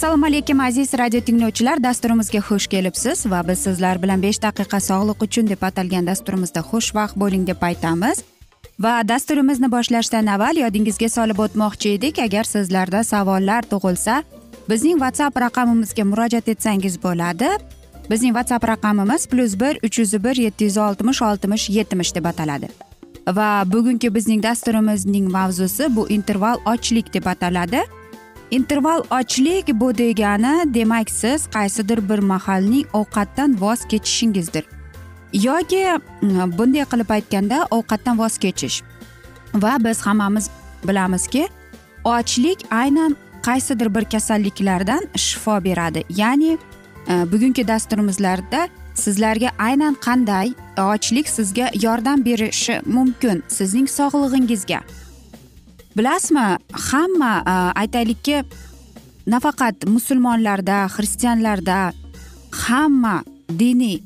assalomu alaykum aziz radio tinglovchilar. Dasturimizga xush kelibsiz va biz sizlar bilan besh daqiqa sog'liq uchun deb atalgan dasturimizda xushvaqt bo'ling deb aytamiz. Va dasturimizni boshlashdan avval yodingizga solib o'tmoqchi edik. Agar sizlarda savollar tug'ilsa bizning whatsapp raqamimizga murojaat etsangiz bo'ladi. Bizning whatsapp raqamimiz plyus bir uch yuz bir yetti yuz oltmish oltmish yetmish deb ataladi. Va bugungi bizning dasturimizning mavzusi bu interval ochlik deb ataladi. Interval ochlik bu degani demak siz qaysidir bir mahalning ovqatdan voz kechishingizdir. Yoki bunday qilib aytganda ovqatdan voz kechish. Va biz hammamiz bilamizki ochlik aynan qaysidir bir kasalliklardan shifo beradi. Ya'ni e, bugungi dasturimizlarda sizlarga aynan qanday ochlik sizga yordam berishi mumkin sizning sog'lig'ingizga. Bilasizmi hamma e, aytaylikki nafaqat musulmonlarda xristianlarda hamma diniy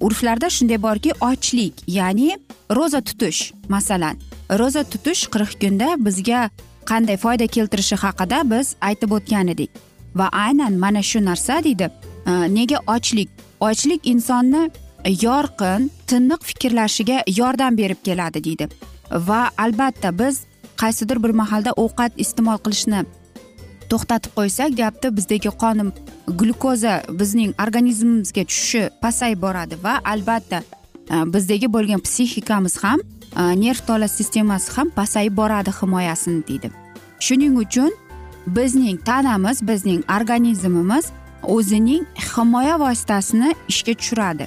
urflarda shunday borki ochlik ya'ni ro'za tutish masalan. Ro'za tutish qirq kunda bizga qanday foyda keltirishi haqida biz aytib o'tgan edik. Va aynan mana shu narsa deydi e, nega ochlik? Ochlik insonni yorqin tiniq fikrlashiga yordam berib keladi deydi. Va albatta biz qaysidir bir mahalda ovqat iste'mol qilishni to'xtatib qo'ysak deyapti bizdagi qon glyukoza bizning organizmimizga tushishi pasayib boradi va albatta e, bizdagi bo'lgan psixikamiz ham e, nerv tola sistemasi ham pasayib boradi himoyasini deydi. Shuning uchun bizning tanamiz bizning organizmimiz o'zining himoya vositasini ishga tushiradi.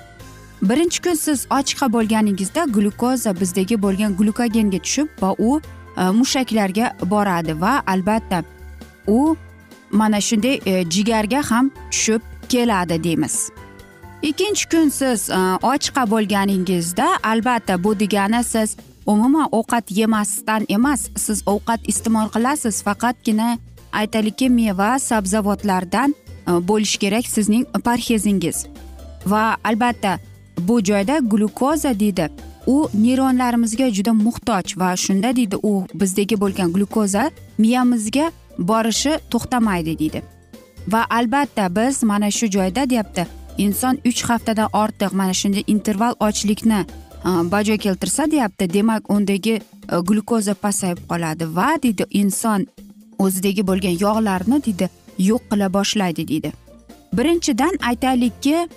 Birinchi kun siz ochiqqa bo'lganingizda glyukoza bizdagi bo'lgan glyukogenga tushib va u Э, mushaklarga boradi va albatta u mana shunday e, jigarga ham tushib keladi deymiz. Ikkinchi kun siz e, ochqa bo'lganingizda albatta bu degani siz umuman ovqat yemasdan emas siz ovqat iste'mol qilasiz. Faqatgina aytaylikki meva sabzavotlardan e, bo'lishi kerak sizning parhezingiz. Va albatta bu joyda glyukoza deydi. U neyronlarimizga juda muhtoj va shunda deydi u bizdagi bo'lgan glyukoza miyamizga borishi to'xtamaydi deydi. Va albatta biz mana shu joyda deyapti inson uch haftadan ortiq mana shunday interval ochlikni bajo keltirsa deyapti demak undagi e, glyukoza pasayib qoladi va deydi inson o'zidagi bo'lgan yog'larni deydi yo'q qila boshlaydi deydi. Birinchidan aytaylikki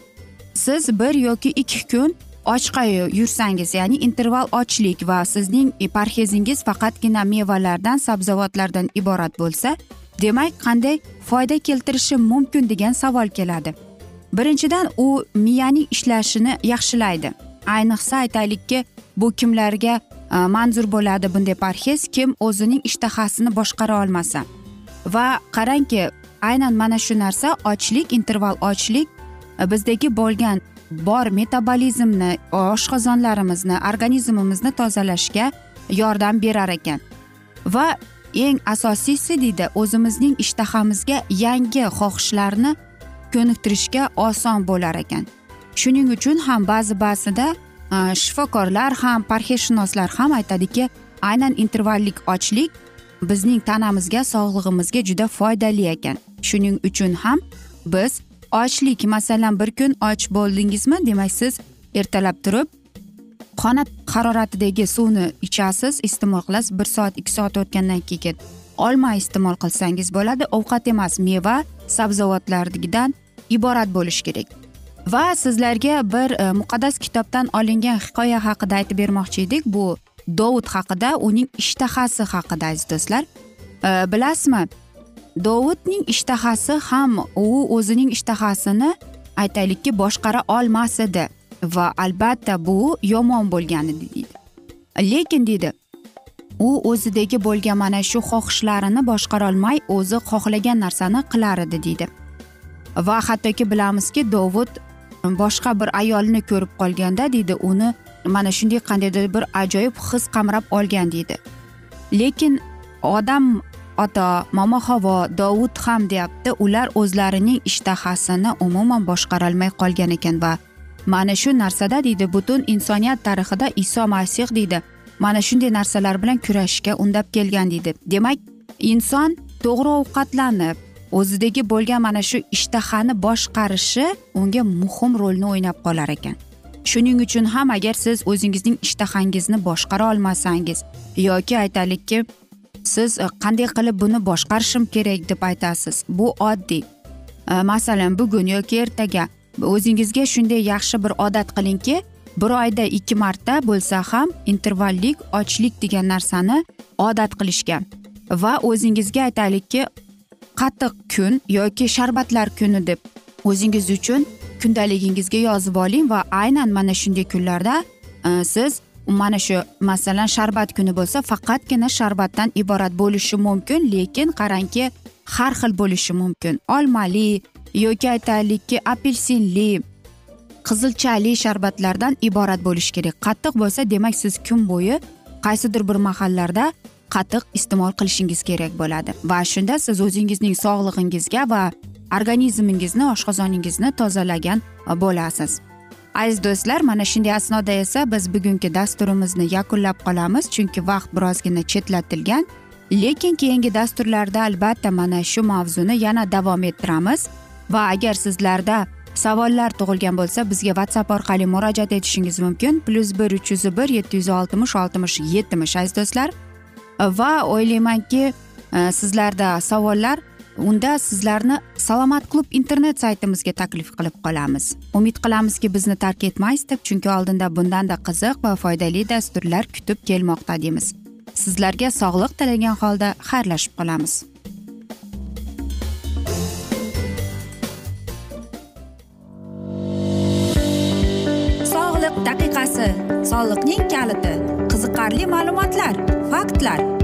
siz bir yoki ikki kun ochqa yursangiz ya'ni interval ochlik va sizning parhezingiz faqatgina mevalardan sabzavotlardan iborat bo'lsa demak qanday foyda keltirishi mumkin degan savol keladi. Birinchidan u miyaning ishlashini yaxshilaydi. Ayniqsa aytaylikki bu kimlarga e, manzur bo'ladi bunday parhez? Kim o'zining ishtahasini boshqara olmasa? Va qarangki aynan mana shu narsa ochlik interval ochlik e, bizdagi bo'lgan bor metabolizmni oshqozonlarimizni organizmimizni tozalashga yordam berar ekan. Va eng asosiysi deydi o'zimizning ishtahamizga yangi xohishlarni ko'niktirishga oson bo'lar ekan. Shuning uchun ham ba'zi ba'zida e, shifokorlar ham parhezshunoslar ham aytadiki aynan intervallik ochlik bizning tanamizga sog'lig'imizga juda foydali ekan. Shuning uchun ham biz ochlik. Masalan bir kun och bo'ldingizmi? Demak siz ertalab turib xona haroratidagi suvni ichasiz iste'mol qilasiz. Bir soat ikki soat o'tgandan keyin olma iste'mol qilsangiz bo'ladi. Ovqat emas meva sabzavotlardan iborat bo'lishi kerak. Va sizlarga bir e, muqaddas kitobdan olingan hikoya haqida aytib bermoqchi edik. Bu dovud haqida uning ishtahasi haqida aziz do'stlar. E, bilasizmi? Dovudning ishtahasi ham u o'zining ishtahasini aytaylikki boshqara olmas edi va albatta bu yomon bo'lgan edi deydi. Lekin deydi u o'zidagi bo'lgan mana shu xohishlarini boshqarolmay o'zi xohlagan narsani qilar edi deydi. Va hattoki bilamizki dovud boshqa bir ayolni ko'rib qolganda deydi uni mana shunday qandaydir bir ajoyib his qamrab olgan deydi. Lekin odam ota momo havo dovud ham deyapti ular o'zlarining ishtahasini umuman boshqarolmay qolgan ekan va mana shu narsada deydi butun insoniyat tarixida iso masih deydi mana shunday narsalar bilan kurashishga undab kelgan deydi. Demak inson to'g'ri ovqatlanib o'zidagi bo'lgan mana shu ishtahani boshqarishi unga muhim rolni o'ynab qolar ekan. Shuning uchun ham agar siz o'zingizning ishtahangizni boshqara olmasangiz yoki aytaylikki siz e, qanday qilib buni boshqarishim kerak deb aytasiz? Bu oddiy. E, masalan bugun yoki ertaga o'zingizga shunday yaxshi bir odat qilingki bir oyda ikki marta bo'lsa ham intervallik ochlik degan narsani odat qilishga va o'zingizga aytaylikki qattiq kun yoki sharbatlar kuni deb o'zingiz uchun kundaligingizga yozib oling va aynan mana shunday kunlarda e, siz mana shu masalan sharbat kuni bo'lsa faqatgina sharbatdan iborat bo'lishi mumkin lekin qarangki har xil bo'lishi mumkin. Olmali yoki aytaylikki apelsinli qizilchali sharbatlardan iborat bo'lishi kerak. Qattiq bo'lsa demak siz kun bo'yi qaysidir bir mahallarda qatiq iste'mol qilishingiz kerak bo'ladi. Va shunda siz o'zingizning sog'lig'ingizga va organizmingizni oshqozoningizni tozalagan bo'lasiz. Aziz do'stlar mana shunday asnoda esa biz bugungi dasturimizni yakunlab qolamiz chunki vaqt birozgina chetlatilgan. Lekin keyingi dasturlarda albatta mana shu mavzuni yana davom ettiramiz. Va agar sizlarda savollar tug'ilgan bo'lsa bizga whatsapp orqali murojaat etishingiz mumkin. Plyus bir uch yuz bir yetti yuz oltmish oltmish yetmish aziz do'stlar. Va o'ylaymanki e, sizlarda savollar unda sizlarni salomat klub internet saytimizga taklif qilib qolamiz. Umid qilamizki bizni tark etmaysiz deb chunki oldinda bundanda qiziq va foydali dasturlar kutib kelmoqda deymiz. Sizlarga sog'liq tilagan holda xayrlashib qolamiz. Sog'liq daqiqasi soliqning kaliti qiziqarli ma'lumotlar faktlar.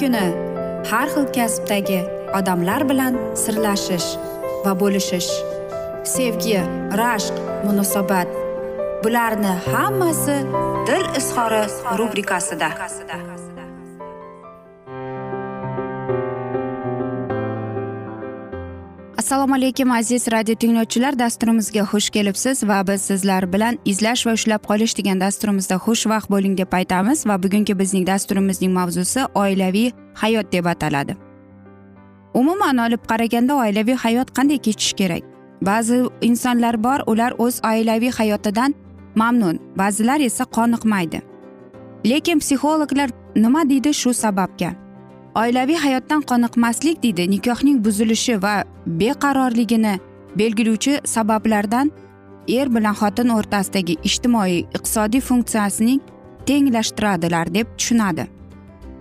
Kuni har xil kasbdagi odamlar bilan sirlashish va bo'lishish sevgi rashq munosabat bularni hammasi dil izhori rubrikasida. Assalomu alaykum aziz radio tinglovchilar. Dasturimizga xush kelibsiz va biz sizlar bilan izlash va ushlab qolish degan dasturimizda xushvaqt bo'ling deb aytamiz va bugungi bizning dasturimizning mavzusi oilaviy hayot deb ataladi. Umuman olib qaraganda oilaviy hayot qanday kechishi kerak? Ba'zi insonlar bor ular o'z oilaviy hayotidan mamnun ba'zilar esa qoniqmaydi. Lekin psixologlar nima deydi shu sababga? Oilaviy hayotdan qoniqmaslik deydi. Nikohning buzilishi va beqarorligini belgilovchi sabablardan er bilan xotin o'rtasidagi ijtimoiy iqtisodiy funksiyasining tenglashtiradilar deb tushunadi.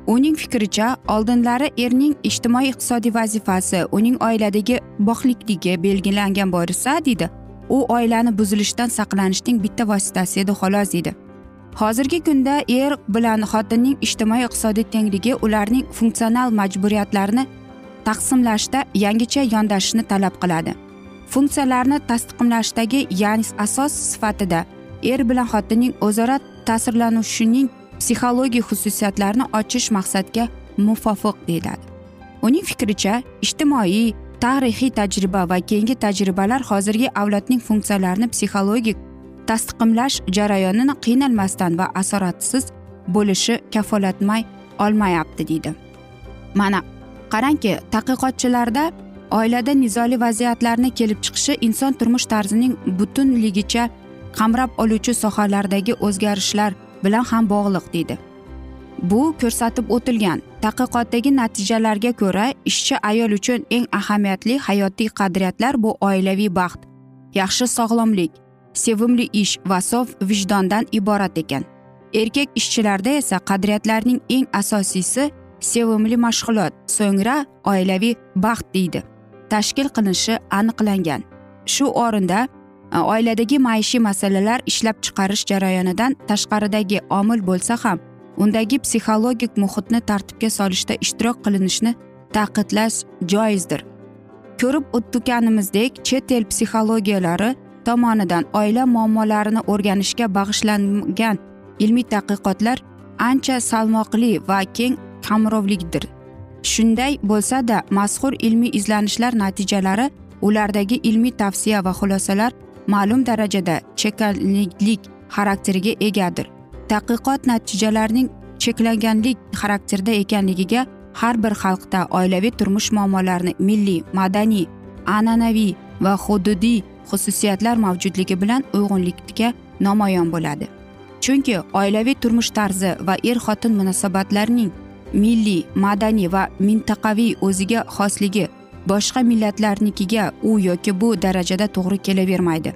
Uning fikricha oldinlari erning ijtimoiy iqtisodiy vazifasi uning oiladagi boqlikligi belgilangan bo'lsa deydi u oilani buzilishdan saqlanishning bitta vositasi edi xolos deydi. Hozirgi kunda er bilan xotinning ijtimoiy iqtisodiy tengligi ularning funksional majburiyatlarini taqsimlashda yangicha yondashishni talab qiladi. Funksiyalarni tasdiqlashdagi ya'ni asos sifatida er bilan xotinning o'zaro ta'sirlanushining psixologik xususiyatlarini ochish maqsadga muvofiq deyiladi. Uning fikricha ijtimoiy tarixiy tajriba va keyingi tajribalar hozirgi avlodning funksiyalarini psixologik tasdiqlash jarayonini qiynalmasdan va asoratsiz bo'lishi kafolatmay olmayapti deydi. Mana qarangki tadqiqotchilarda oilada nizoli vaziyatlarni kelib chiqishi inson turmush tarzining butunligicha qamrab oluvchi sohalardagi o'zgarishlar bilan ham bog'liq deydi. Bu ko'rsatib o'tilgan tadqiqotdagi natijalarga ko'ra ishchi ayol uchun eng ahamiyatli hayotiy qadriyatlar bu oilaviy baxt yaxshi sog'lomlik sevimli ish va sof vijdondan iborat ekan. Erkak ishchilarda esa qadriyatlarning eng asosiysi sevimli mashg'ulot so'ngra oilaviy baxt deydi. Tashkil qilinishi aniqlangan. Shu o'rinda e, oiladagi maishiy masalalar ishlab chiqarish jarayonidan tashqaridagi omil bo'lsa ham undagi psixologik muhitni tartibga solishda ishtirok qilinishni ta'qidlash joizdir. Ko'rib o'tganimizdek chet el psixologiyalari tomonidan oila muammolarini o'rganishga bag'ishlangan ilmiy tadqiqotlar ancha salmoqli va keng qamrovlidir shunday bo'lsada mazkur ilmiy izlanishlar natijalari ulardagi ilmiy tavsiya va xulosalar ma'lum darajada cheklanlik xarakteriga egadir. Tadqiqot natijalarining cheklanganlik xarakterida ekanligiga har bir xalqda oilaviy turmush muammolarini milliy madaniy an'anaviy va hududiy xususiyatlar mavjudligi bilan uyg'unlikka namoyon bo'ladi. Chunki oilaviy turmush tarzi va er xotin munosabatlarining milliy madaniy va mintaqaviy o'ziga xosligi boshqa millatlarnikiga u yoki bu darajada to'g'ri kelavermaydi.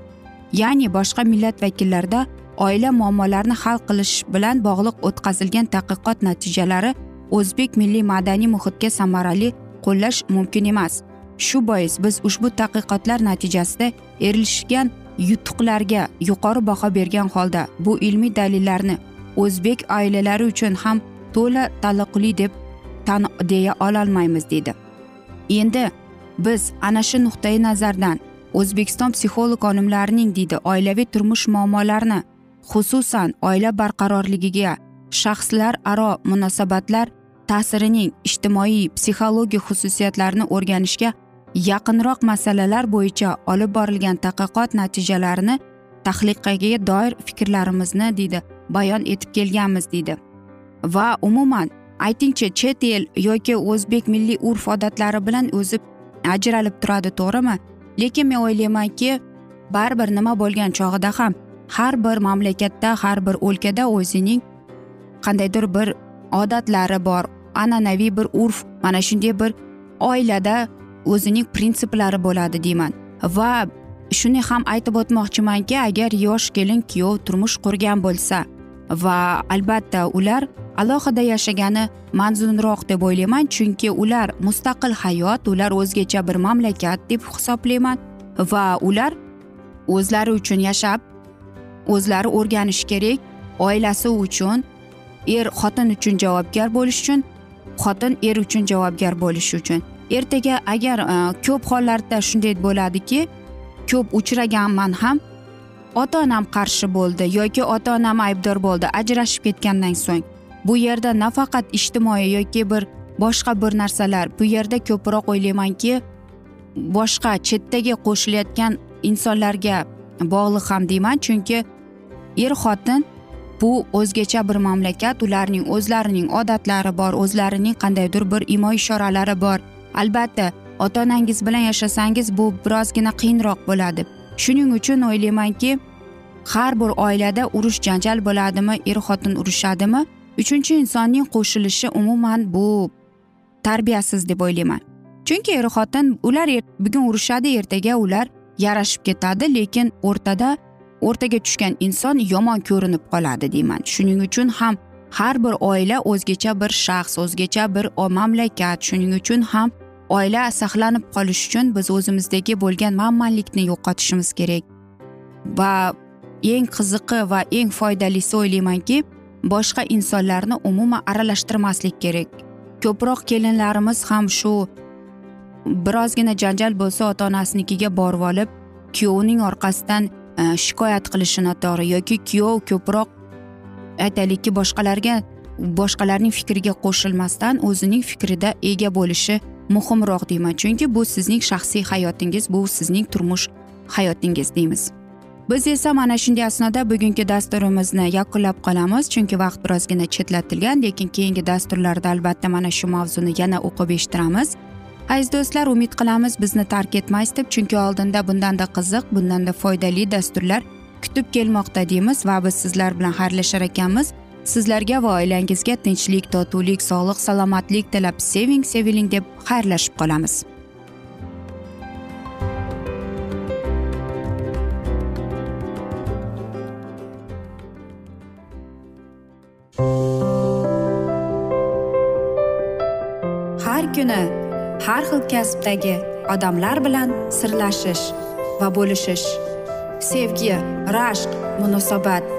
Ya'ni boshqa millat vakillarida oila muammolarini hal qilish bilan bog'liq o'tkazilgan tadqiqot natijalari o'zbek milliy madaniy muhitga samarali qo'llash mumkin emas. Shu bois biz ushbu tadqiqotlar natijasida erishgan yutuqlarga yuqori baho bergan holda bu ilmiy dalillarni o'zbek oilalari uchun ham to'la taalluqli deb tan deya ololmaymiz deydi endi biz ana shu nuqtai nazardan o'zbekiston psixolog olimlarining deydi oilaviy turmush muammolarini xususan oila barqarorligiga shaxslar aro munosabatlar ta'sirining ijtimoiy psixologik xususiyatlarini o'rganishga yaqinroq masalalar bo'yicha olib borilgan tadqiqot natijalarini tahliqaga doir fikrlarimizni deydi bayon etib kelganmiz deydi. Va umuman aytingchi chet el yoki o'zbek milliy urf odatlari bilan o'zi ajralib turadi to'g'rimi? Lekin men o'ylaymanki baribir nima bo'lgan chog'ida ham har bir mamlakatda har bir o'lkada o'zining qandaydir bir odatlari bor. An'anaviy bir urf mana shunday bir oilada o'zining prinsiplari bo'ladi deyman. Va shuni ham aytib o'tmoqchimanki agar yosh kelin kuyov turmush qurgan bo'lsa va albatta ular alohida yashagani manzunroq deb o'ylayman chunki ular mustaqil hayot ular o'zgacha bir mamlakat deb hisoblayman va ular o'zlari uchun yashab o'zlari o'rganishi kerak oilasi uchun er xotin uchun javobgar bo'lish uchun xotin er uchun javobgar bo'lishi uchun. Ertaga agar e, ko'p hollarda shunday bo'ladiki ko'p uchraganman ham ota onam qarshi bo'ldi yoki ota onam aybdor bo'ldi ajrashib ketgandan so'ng bu yerda nafaqat ijtimoiy yoki bir boshqa bir narsalar bu yerda ko'proq o'ylaymanki boshqa chetdagi qo'shilayotgan insonlarga bog'liq ham deyman. Chunki er xotin bu o'zgacha bir mamlakat ularning o'zlarining odatlari bor o'zlarining qandaydir bir imo ishoralari bor. Albatta ota onangiz bilan yashasangiz bu birozgina qiyinroq bo'ladi. Shuning uchun o'ylaymanki har bir oilada urush janjal bo'ladimi er xotin urushadimi uchinchi insonning qo'shilishi umuman bu tarbiyasiz deb o'ylayman. Chunki er xotin ular er, bugun urushadi ertaga ular yarashib ketadi lekin o'rtada o'rtaga tushgan inson yomon ko'rinib qoladi deyman. Shuning uchun ham har bir oila o'zgacha bir shaxs o'zgacha bir mamlakat shuning uchun ham oila saqlanib qolish uchun biz o'zimizdagi bo'lgan manmanlikni yo'qotishimiz kerak. Va eng qiziqi va eng foydalisi o'ylaymanki boshqa insonlarni umuman aralashtirmaslik kerak. Ko'proq kelinlarimiz ham shu birozgina janjal bo'lsa ota onasinikiga borib olib kuyovining orqasidan e, shikoyat qilishi noto'g'ri yoki kuyov ko'proq aytaylikki boshqalarga boshqalarning fikriga qo'shilmasdan o'zining fikrida ega bo'lishi muhimroq deyman. Chunki bu sizning shaxsiy hayotingiz bu sizning turmush hayotingiz deymiz. Biz esa mana shunday asnoda bugungi dasturimizni yakunlab qolamiz chunki vaqt birozgina chetlatilgan lekin keyingi dasturlarda albatta mana shu mavzuni yana o'qib eshittiramiz. Aziz do'stlar umid qilamiz bizni tark etmaysiz deb chunki oldinda bundanda qiziq bundanda foydali dasturlar kutib kelmoqda deymiz va biz sizlar bilan xayrlashar ekanmiz. Sizlarga va oilangizga tinchlik totuvlik sog'lik salomatlik tilab seving seviling deb xayrlashib qolamiz. Har kuni har xil kasbdagi odamlar bilan sirlashish va bo'lishish. Sevgi rashq munosabat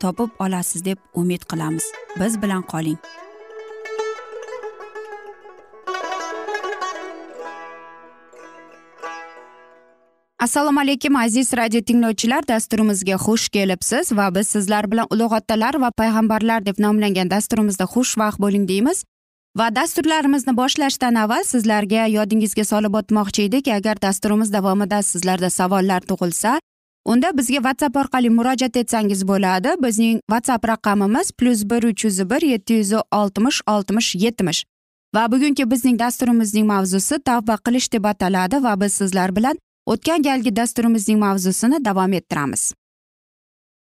topib olasiz deb umid qilamiz. Biz bilan qoling. Assalomu alaykum aziz radio tinglovchilar. Dasturimizga xush kelibsiz va biz sizlar bilan ulug' otalar va payg'ambarlar deb nomlangan dasturimizda xushvaqt bo'ling deymiz. Va dasturlarimizni boshlashdan avval sizlarga yodingizga solib o'tmoqchi edik. Agar dasturimiz davomida sizlarda savollar tug'ilsa unda bizga whatsapp orqali murojaat etsangiz bo'ladi. Bizning whatsapp raqamimiz plyus bir uch yuz bir yetti yuz oltmish oltmish yetmish. Va bugungi bizning dasturimizning mavzusi tavba qilish deb ataladi va biz sizlar bilan o'tgan galgi dasturimizning mavzusini davom ettiramiz.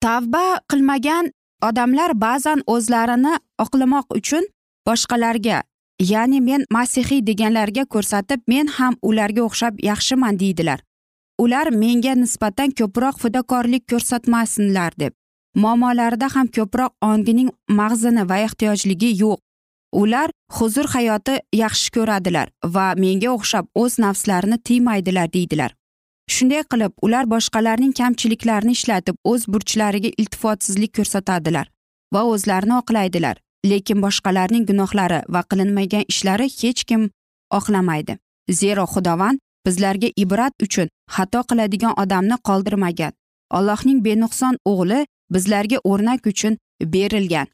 Tavba qilmagan odamlar ba'zan o'zlarini oqlamoq uchun boshqalarga ya'ni men masihiy deganlarga ko'rsatib men ham ularga o'xshab yaxshiman deydilar. Ular menga nisbatan ko'proq fidokorlik ko'rsatmasinlar deb. Muammolarida ham ko'proq ongining mag'zini va ehtiyojligi yo'q. Ular huzur hayoti yaxshi ko'radilar va menga o'xshab o'z nafslarini tiymaydilar deydilar. Shunday qilib ular boshqalarning kamchiliklarini ishlatib o'z burchlariga iltifotsizlik ko'rsatadilar va o'zlarini oqlaydilar. Lekin boshqalarning gunohlari va qilinmagan ishlari hech kim oqlamaydi. Zero xudovand bizlarga ibrat uchun xato qiladigan odamni qoldirmagan. Allohning benuqson o'g'li bizlarga o'rnak uchun berilgan.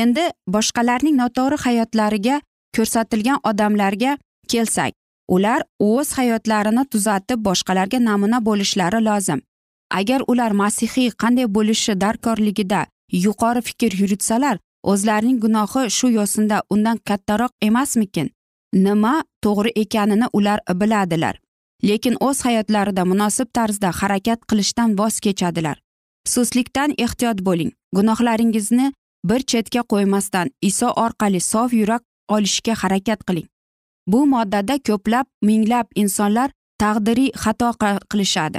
Endi boshqalarning noto'g'ri hayotlariga ko'rsatilgan odamlarga kelsak ular o'z hayotlarini tuzatib boshqalarga namuna bo'lishlari lozim. Agar ular masihiy qanday bo'lishi darkorligida yuqori fikr yuritsalar o'zlarining gunohi shu yo'sinda undan kattaroq emasmikin? Nima to'g'ri ekanini ular biladilar. Lekin o'z hayotlarida munosib tarzda harakat qilishdan voz kechadilar. Suslikdan ehtiyot bo'ling. Gunohlaringizni bir chetga qo'ymasdan iso orqali sof yurak olishga harakat qiling. Bu moddada ko'plab minglab insonlar taqdiriy xato qilishadi.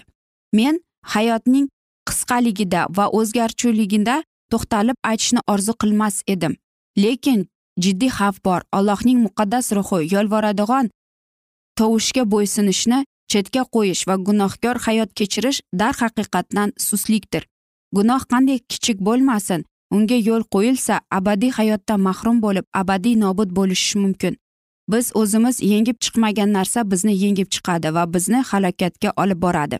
Men hayotning qisqaligida va o'zgarchuvligida to'xtalib aytishni orzu qilmas edim. Lekin jiddiy xavf bor. Allohning muqaddas ruhi yolvoradigan tovushga bo'ysunishni chetga qo'yish va gunohkor hayot kechirish darhaqiqatdan suslikdir. Gunoh qanday kichik bo'lmasin unga yo'l qo'yilsa abadiy hayotdan mahrum bo'lib abadiy nobud bo'lishi mumkin. Biz o'zimiz yengib chiqmagan narsa bizni yengib chiqadi va bizni halokatga olib boradi.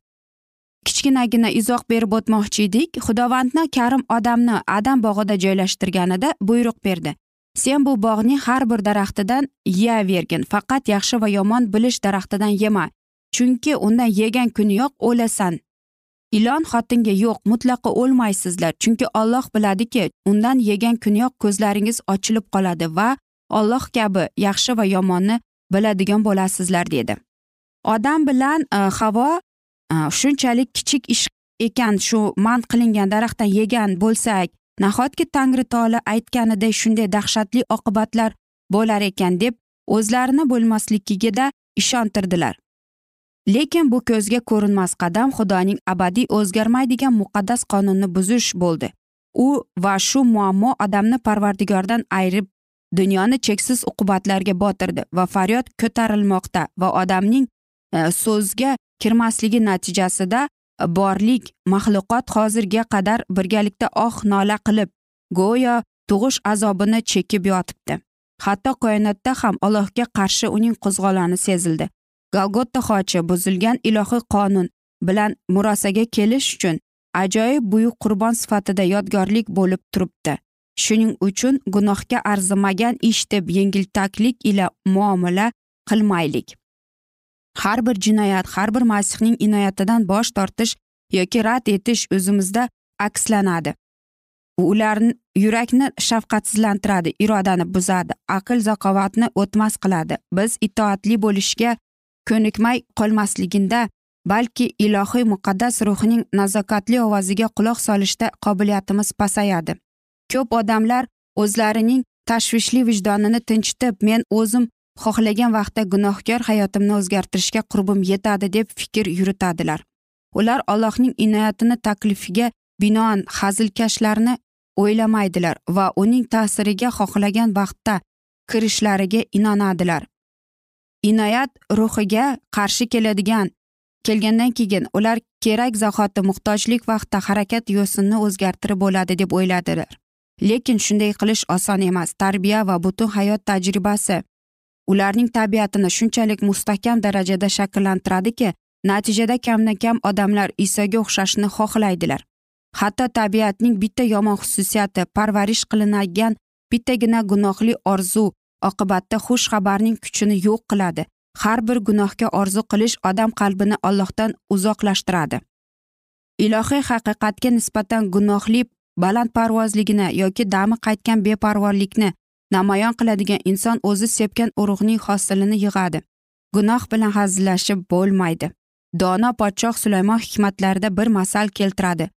Kichkinagina izoh berib o'tmoqchi edik xudovandni karim odamni adam bog'ida joylashtirganida buyruq berdi. Sen bu bog'ning har bir daraxtidan yeyavergin faqat yaxshi va yomon bilish daraxtidan yema. Chunki undan yegan kuniyoq o'lasan. Ilon xotinga yo'q mutlaqo o'lmaysizlar. Chunki olloh biladiki undan yegan kuniyoq ko'zlaringiz ochilib qoladi va olloh kabi yaxshi va yomonni biladigan bo'lasizlar dedi. Odam bilan e, havo e, shunchalik kichik ish ekan shu man qilingan daraxtdan yegan bo'lsak nahotki tangri taolo aytganiday shunday dahshatli oqibatlar bo'lar ekan deb o'zlarini bo'lmasligigida ishontirdilar. Lekin bu ko'zga ko'rinmas qadam xudoning abadiy o'zgarmaydigan muqaddas qonunni buzish bo'ldi. U va shu muammo odamni parvardigordan ayirib dunyoni cheksiz uqubatlarga botirdi va faryod ko'tarilmoqda va odamning e, so'zga kirmasligi natijasida e, borlik maxluqot hozirga qadar birgalikda oh nola qilib go'yo tug'ish azobini chekib yotibdi. Hatto koinotda ham allohga qarshi uning qo'zg'oloni sezildi. Golgotta xochi buzilgan ilohiy qonun bilan murosaga kelish uchun ajoyib buyuk qurbon sifatida yodgorlik bo'lib turibdi. Shuning uchun gunohga arzimagan ish deb yengiltaklik ila muomala qilmaylik. Har bir jinoyat har bir masihning inoyatidan bosh tortish yoki rad etish o'zimizda akslanadi. Ularni yurakni shafqatsizlantiradi irodani buzadi aql zaqovatni o'tmas qiladi. Biz itoatli bo'lishga ko'nikmay qolmasliginda balki ilohiy muqaddas ruhning nazokatli ovoziga quloq solishda qobiliyatimiz pasayadi. Ko'p odamlar o'zlarining tashvishli vijdonini tinchitib men o'zim xohlagan vaqtda gunohkor hayotimni o'zgartirishga qurbim yetadi deb fikr yuritadilar. Ular allohning inoyatini taklifiga binoan hazilkashlarni o'ylamaydilar va uning ta'siriga xohlagan vaqtda kirishlariga inonadilar. Inoyat ruhiga qarshi keladigan. Kelgandan keyin ular kerak zahoti muhtojlik vaqtida harakat yo'sinni o'zgartirib bo'ladi deb o'yladilar. Lekin shunday qilish oson emas. Tarbiya va butun hayot tajribasi. Ularning tabiatini shunchalik mustahkam darajada shakllantiradiki natijada kamdan kam odamlar isoga o'xshashni xohlaydilar. Hatto tabiatning bitta yomon xususiyati parvarish qilinadigan bittagina gunohli orzu oqibatda xush xabarning kuchini yo'q qiladi. Har bir gunohga orzu qilish odam qalbini ollohdan uzoqlashtiradi. Ilohiy haqiqatga nisbatan gunohli balandparvozligini yoki dami qaytgan beparvorlikni namoyon qiladigan inson o'zi sepgan urug'ning hosilini yig'adi. Gunoh bilan hazillashib bo'lmaydi. Dono podshoh sulaymon hikmatlarida bir masal keltiradi.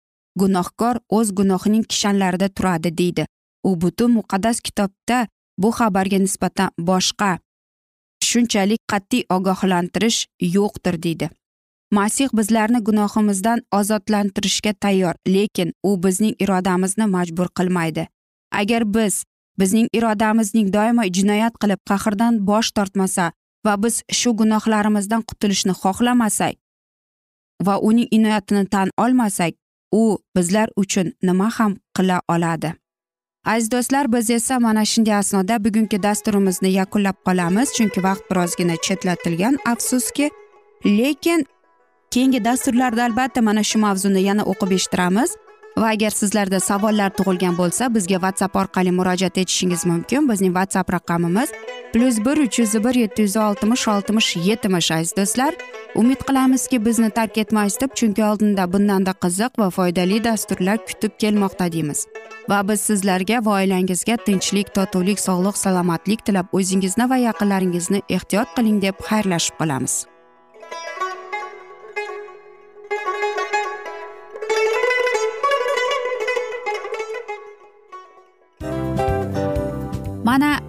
Gunohkor o'z gunohining kishanlarida turadi deydi. U butun muqaddas kitobda bu xabarga nisbatan boshqa shunchalik qat'iy ogohlantirish yo'qdir deydi. Masih bizlarni gunohimizdan ozodlantirishga tayyor lekin u bizning irodamizni majbur qilmaydi. Agar biz bizning irodamizning doimo jinoyat qilib qahrdan bosh tortmasa va biz shu gunohlarimizdan qutulishni xohlamasak va uning inoyatini tan olmasak u bizlar uchun nima ham qila oladi? Aziz do'stlar biz esa mana shunday asnoda bugungi dasturimizni yakunlab qolamiz. Chunki vaqt birozgina chetlatilgan afsuski. Lekin keyingi dasturlarda albatta mana shu mavzuni yana o'qib eshittiramiz. Va agar sizlarda savollar tug'ilgan bo'lsa bizga whatsapp orqali murojaat etishingiz mumkin. Bizning whatsapp raqamimiz plyus bir uch yuz bir yetti yuz oltmish oltmish yetmish aziz do'stlar. Umid qilamizki bizni tark etmaysiz deb chunki oldinda bundanda qiziq va foydali dasturlar kutib kelmoqda deymiz. Va biz sizlarga va oilangizga tinchlik totuvlik sog'lik salomatlik tilab o'zingizni va yaqinlaringizni ehtiyot qiling deb xayrlashib qolamiz.